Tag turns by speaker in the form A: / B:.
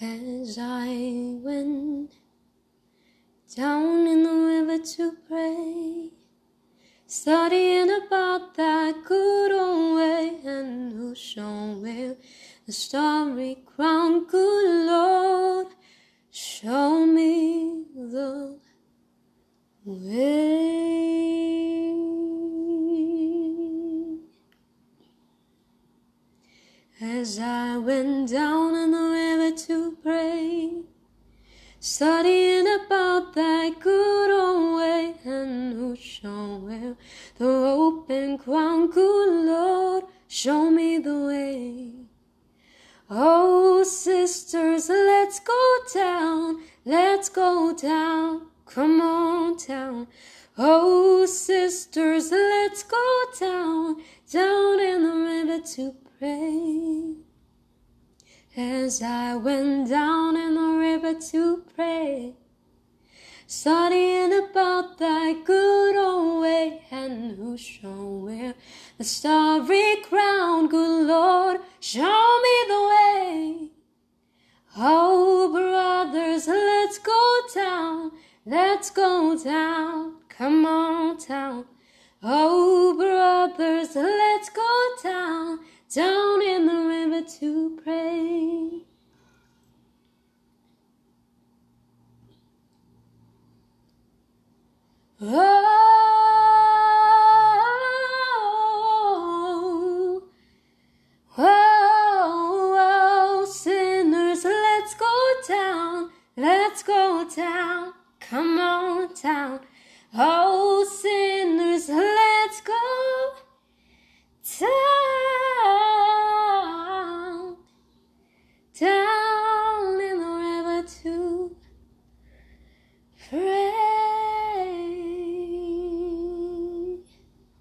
A: As I went down in the river to pray, studying about that good old way, and who shall wear the starry crown, good Lord, show me the way. As I went down in the river to studying about that good old way, and who shall wear the open crown, good Lord, show me the way. Oh, sisters, let's go down, let's go down, come on down. Oh, sisters, let's go down, down in the river to pray. As I went down in the river to studying about that good old way, and who shall wear the starry crown, good Lord, show me the way. Oh, brothers, let's go down, let's go down, come on down. Oh, brothers, let's go down, down in the river to pray. Oh, oh, oh, oh, sinners, let's go down, let's go down, come on down. Oh, sinners,